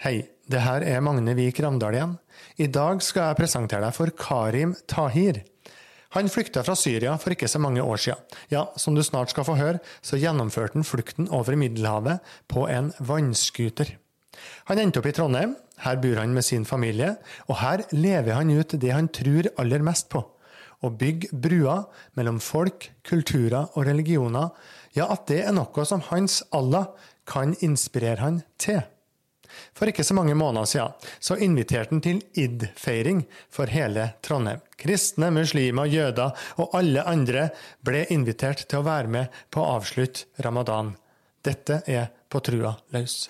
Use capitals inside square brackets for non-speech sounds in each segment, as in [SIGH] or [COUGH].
Hei, det her er Magne Vik Ramdal igjen. I dag skal jeg presentere deg for Karim Tahir. Han flykta fra Syria for ikke så mange år siden. Ja, som du snart skal få høre, så gjennomførte han flukten over Middelhavet på en vannskuter. Han endte opp i Trondheim, her bor han med sin familie, og her lever han ut det han tror aller mest på. Å bygge bruer mellom folk, kulturer og religioner, ja, at det er noe som hans Allah kan inspirere han til. For ikke så mange måneder siden så inviterte han til id-feiring for hele Trondheim. Kristne, muslimer, jøder og alle andre ble invitert til å være med på å avslutte ramadan. Dette er På trua løs.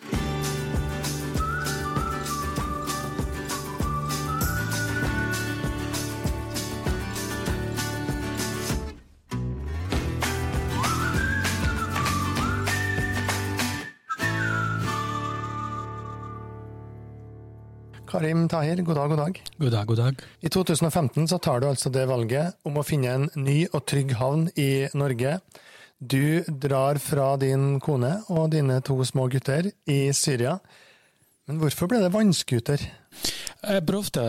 Karim Tahir, god dag, god dag. God dag, god dag. I 2015 så tar du altså det valget om å finne en ny og trygg havn i Norge. Du drar fra din kone og dine to små gutter i Syria. Men hvorfor ble det vannskuter? Jeg prøvde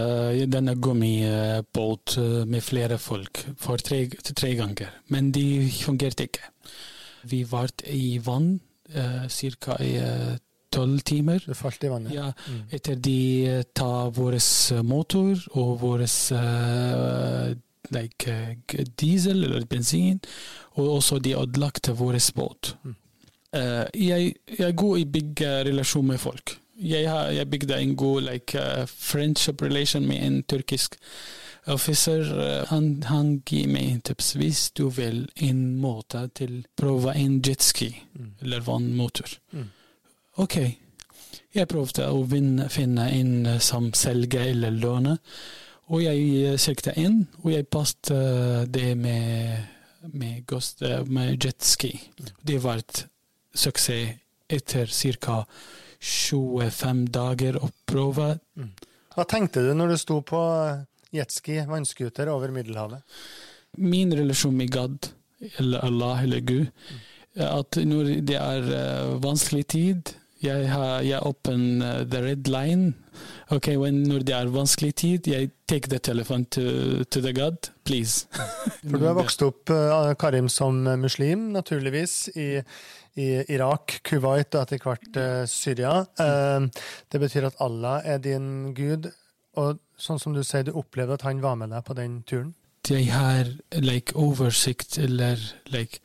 denne gummibåt med flere folk for tre, tre ganger, men de fungerte ikke. Vi var i vann ca. i tolv timer. Du falt i vannet? Ja, mm. etter de tar vår motor og vår uh, like, diesel eller bensin, og også de ødelagte vår båt. Mm. Uh, jeg, jeg er god i bygge relasjon med folk. Jeg, har, jeg bygde en god like, uh, friendship relation med en tyrkisk officer. han, han gir meg tips hvis du vil en måte til å prøve en jetski mm. eller vannmotor. Mm. Ok, jeg prøvde å finne en som selger eller låner, og jeg søkte inn, og jeg passet det med, med, ghost, med jetski. Det var et suksess etter ca. 25 dager å prøve. Mm. Hva tenkte du når du sto på jetski, vannskuter, over Middelhavet? Min relasjon med Gad, eller Allah eller Gud, mm. at når det er vanskelig tid jeg har åpen uh, the red line. Ok, when, Når det er vanskelig tid, jeg take the telephone to, to the God, please. [LAUGHS] For du har vokst opp, uh, Karim, som muslim, naturligvis, i, i Irak, Kuwait og etter hvert uh, Syria. det betyr at Allah er din gud, og sånn som du sier, du opplevde at han var med deg på den turen? Jeg har like oversikt eller like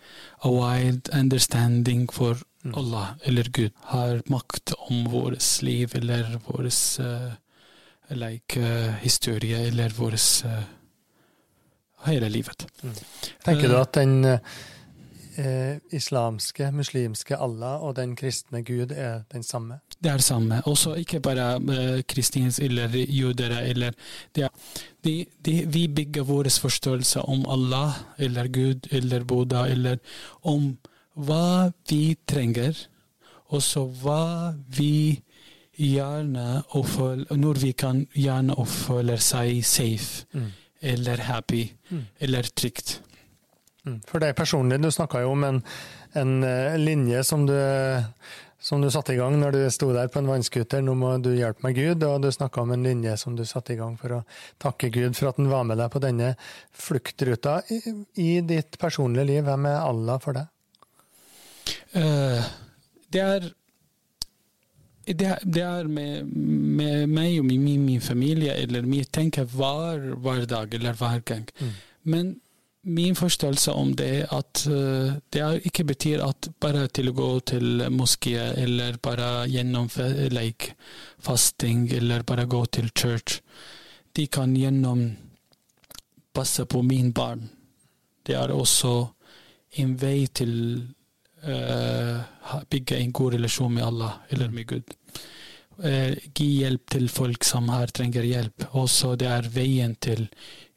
a wild understanding for Mm. Allah eller Gud har makt om vårt liv eller vår uh, like, uh, historie eller vår uh, hele livet. Mm. Tenker du at den uh, islamske, muslimske Allah og den kristne Gud er den samme? Det er samme. Også ikke bare uh, kristens eller jøder Eller, de, de, de, vi bygger vår forståelse om Allah eller Gud eller Buddha eller om hva vi trenger, og så hva vi gjerne føler Når vi kan gjerne oppføle seg safe, mm. eller happy, mm. eller trygt. Mm. For deg personlig, du snakka jo om en, en uh, linje som du, som du satte i gang når du sto der på en vannskuter. 'Nå må du hjelpe meg, Gud'. Og du snakka om en linje som du satte i gang for å takke Gud for at han var med deg på denne fluktruta. I, i ditt personlige liv, hvem er Allah for deg? Uh, det er det, det er med, med, meg og min, min familie, eller vi tenker hver, hver dag eller hver gang. Mm. Men min forståelse om det er at uh, det ikke betyr at bare til å gå til moské eller bare gjennomføre like, fasting eller bare gå til church. De kan gjennom passe på min barn. Det er også en vei til uh, bygge en god relasjon med Allah eller med Gud. Uh, gi hjelp til folk som her trenger hjelp. Også det er veien til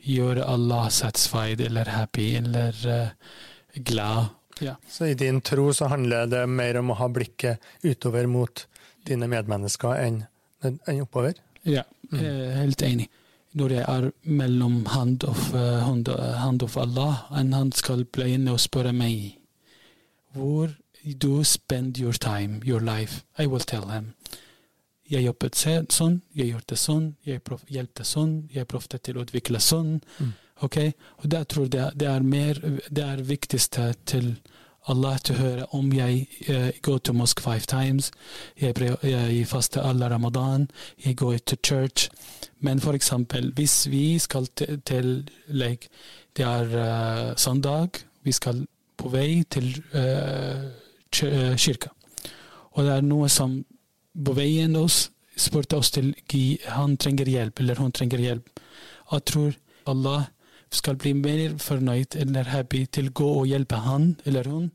gjøre Allah satisfied eller happy eller uh, glad. Ja. Så i din tro så handler det mer om å ha blikket utover mot dine medmennesker enn, enn oppover? Ja, mm. helt enig. Når jeg er mellom hand of, hand, hand of Allah, enn han skal bli inne og spørre meg hvor du spend your time, your life. I will tell him. Jeg jobbet sånn, jeg gjorde sånn, jeg hjelpte sånn, jeg prøvde til å utvikle sånn. Mm. ok? Og det, jeg tror det, det, er mer, det er viktigste til Allah til å høre om jeg uh, går til mosk five times, jeg, jeg faster alle ramadan, jeg går til church. Men for eksempel, hvis vi skal til, til like, det er uh, søndag, vi skal på vei til uh, kirka. Og det er noe som på veien oss spurte oss til han trenger hjelp, eller hun trenger hjelp. Jeg tror Allah skal bli mer fornøyd eller happy til å gå og hjelpe han eller hun,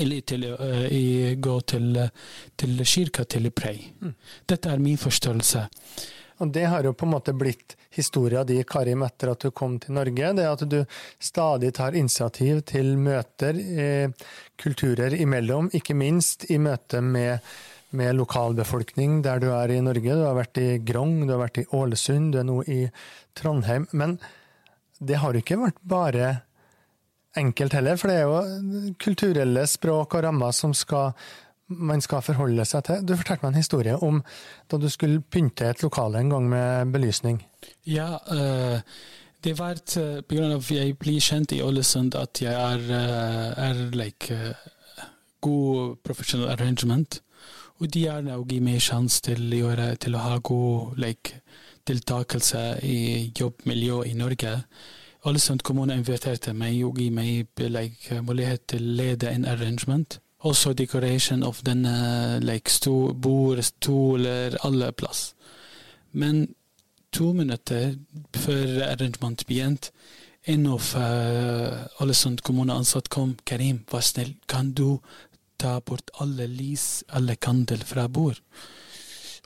eller til å uh, gå til, til kirka til å pray. Mm. Dette er min forståelse. Og det har jo på en måte blitt historia di, Karim, etter at du kom til Norge. Det at du stadig tar initiativ til møter eh, kulturer imellom, ikke minst i møte med med lokalbefolkning der du er i Norge. Du har vært i Grong, du har vært i Ålesund, du er nå i Trondheim. Men det har ikke vært bare enkelt heller, for det er jo kulturelle språk og rammer som skal, man skal forholde seg til. Du fortalte meg en historie om da du skulle pynte et lokale en gang med belysning. Ja, uh, det var av at jeg blir kjent i Ålesund at jeg er, uh, er like, god professional arrangement. Og de gjerne å gi meg sjanse til, til, å ha god like, deltakelse i jobbmiljø i Norge. Ålesund kommune inviterte meg og ga meg like, mulighet til å lede en arrangement. Også decoration av denne like, sto, bord, stoler, alle plass. Men to minutter før arrangement begynte, en av Ålesund kommune ansatt kom. Karim, vær snill, kan du ta bort alle lys, alle kandel fra bord.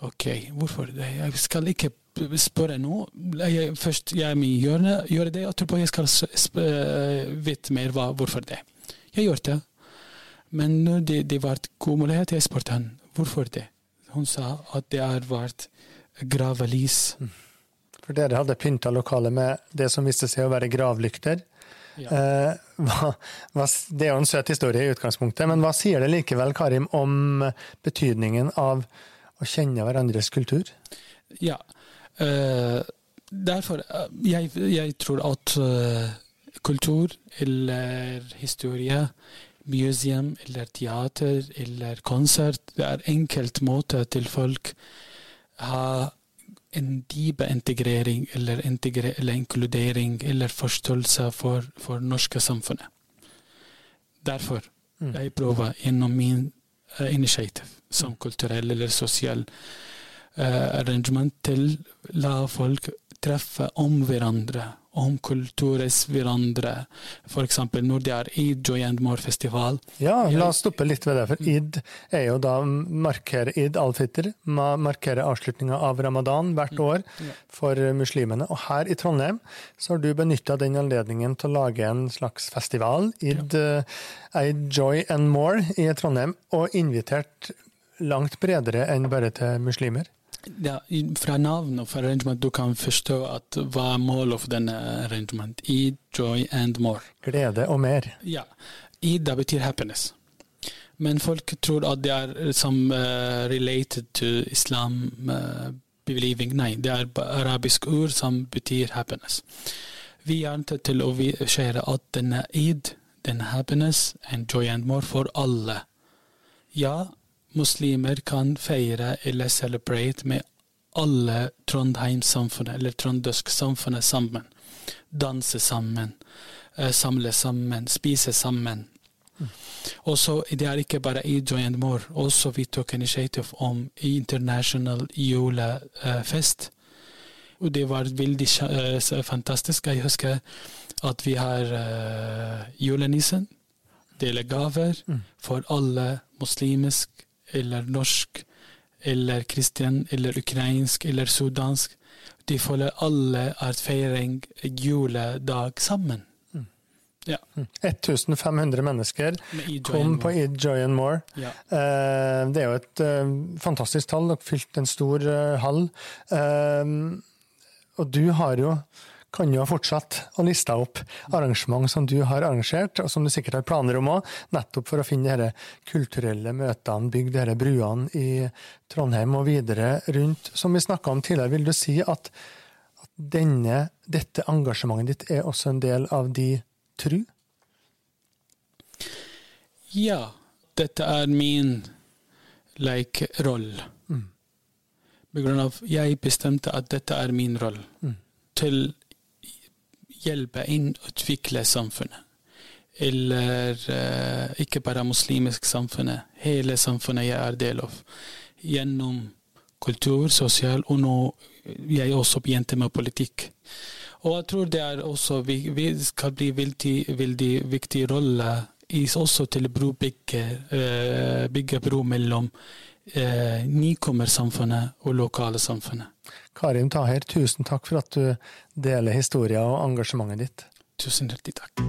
Ok, hvorfor? Jeg skal ikke spørre nå. Jeg, først jeg må gjøre, gjøre det, og etterpå jeg skal vite mer hva, hvorfor det. Jeg gjorde det. Men når det, det var god mulighet, jeg spurte han hvorfor det. Hun sa at det har vært gravelys. For dere hadde pynta lokalet med det som viste seg å være gravlykter? Ja. Eh, hva, hva, det er jo en søt historie i utgangspunktet, men hva sier det likevel, Karim, om betydningen av å kjenne hverandres kultur? Ja, uh, derfor uh, jeg, jeg, tror at kultur eller historie, museum eller teater eller konsert, det er enkelt måte til folk har en dyp integrering eller, integre, eller, inkludering eller forståelse for, for norske samfunnet. Derfor mm. jeg prøver gjennom min uh, initiativ som kulturell eller sosial uh, arrangement til la folk treffe om hverandre om kulturens hverandre. F.eks. når det er Eid Joy and More-festival. Ja, la oss stoppe litt ved det. For Eid er jo da markerer Eid al-Fitr, markerer avslutninga av ramadan hvert år for muslimene. Og her i Trondheim så har du benytta den anledningen til å lage en slags festival, Eid, uh, Eid Joy and More i Trondheim, og invitert langt bredere enn bare til muslimer. Ja, fra navn og arrangement du kan forstå at hva er målet for denne arrangement. Eid, joy and more. Glede og mer. Ja. Det betyr happiness. Men folk tror at det er som uh, related to islam uh, believing. Nei, det er arabisk ord som betyr happiness. Vi er nødt til å skjære at denne eid, den happiness and joy and more for alle. Ja, muslimer kan feire eller celebrate med alle Trondheim-samfunnet, eller trøndersk-samfunnet sammen. Danse sammen, eh, samle sammen, spise sammen. Mm. Også, Det er ikke bare Joy and More. Også vi tok initiativ om international julefest. Og det var veldig uh, fantastisk. Jeg husker at vi har uh, julenissen. Deler gaver mm. for alle muslimske eller norsk eller kristen eller ukrainsk eller sudansk. De føler alle at feiring juledag sammen. Mm. Ja. 1500 mm. mennesker kom på Eid Joy and More. Ja. Uh, det er jo et uh, fantastisk tall. Dere fylte en stor uh, hall. og du har jo kan jo ha fortsatt å liste opp arrangement som du har arrangert, og som du sikkert har planer om òg, nettopp for å finne disse kulturelle møtene, bygge disse bruene i Trondheim og videre rundt. Som vi snakka om tidligere, vil du si at, at denne, dette engasjementet ditt er også en del av de tru? Ja, dette er min lekerolle. Mm. På grunn av jeg bestemte at dette er min rolle. Mm. Til hjelpe inn å utvikle samfunnet. Eller uh, ikke bare muslimisk samfunnet, hele samfunnet jeg er del av. Gjennom kultur, sosial, og nå jeg også begynte med politikk. Og jeg tror det er også vi, vi skal bli veldig, veldig viktig rolle i også til å bygge, uh, bygge bro mellom uh, nykommersamfunnet og lokale samfunnet. Karim Taher, tusen takk for at du deler historien og engasjementet ditt. Tusen hjertelig takk.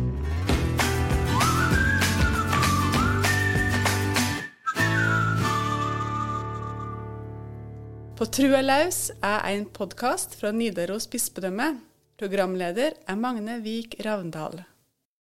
På Trua laus er en podkast fra Nidaros bispedømme. Programleder er Magne Vik Ravndal.